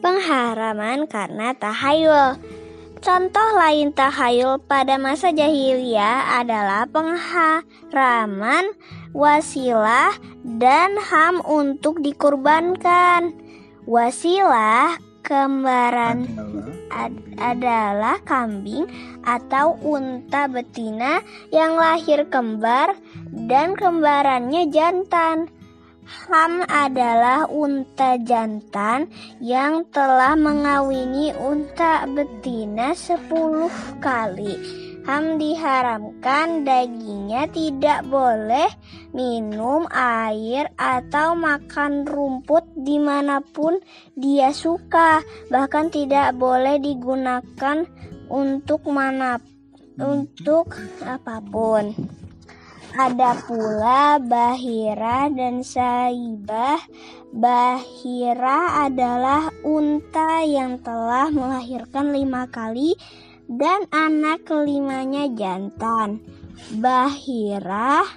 pengharaman karena tahayul. Contoh lain tahayul pada masa jahiliyah adalah pengharaman wasilah dan ham untuk dikurbankan. Wasilah kembaran ad adalah kambing atau unta betina yang lahir kembar dan kembarannya jantan. Ham adalah unta jantan yang telah mengawini unta betina sepuluh kali. Ham diharamkan dagingnya tidak boleh minum air atau makan rumput di mana pun dia suka. Bahkan tidak boleh digunakan untuk mana untuk apa pun. Ada pula Bahira dan Saibah. Bahira adalah unta yang telah melahirkan lima kali dan anak kelimanya jantan. Bahira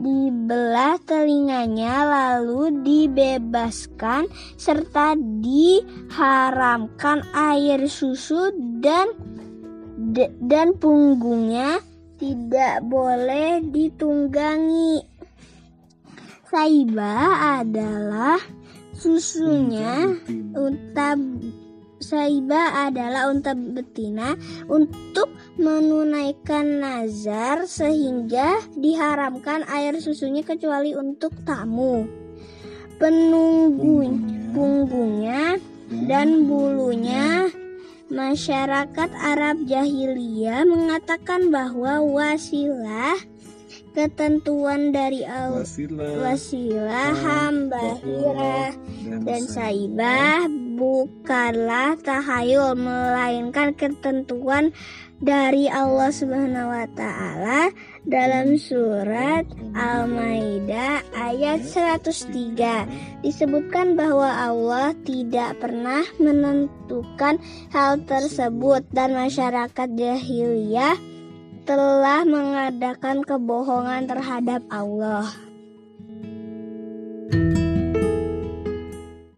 dibelah telinganya lalu dibebaskan serta diharamkan air susu dan dan punggungnya tidak boleh ditunggangi. Saiba adalah susunya unta Saiba adalah unta betina untuk menunaikan nazar sehingga diharamkan air susunya kecuali untuk tamu. Penunggu punggungnya dan bulunya Masyarakat Arab jahiliyah mengatakan bahwa wasilah ketentuan dari Allah wasilah hamba hira dan saibah bukanlah tahayul melainkan ketentuan dari Allah Subhanahu wa taala dalam surat Al-Maidah ayat 103 disebutkan bahwa Allah tidak pernah menentukan hal tersebut dan masyarakat jahiliyah telah mengadakan kebohongan terhadap Allah.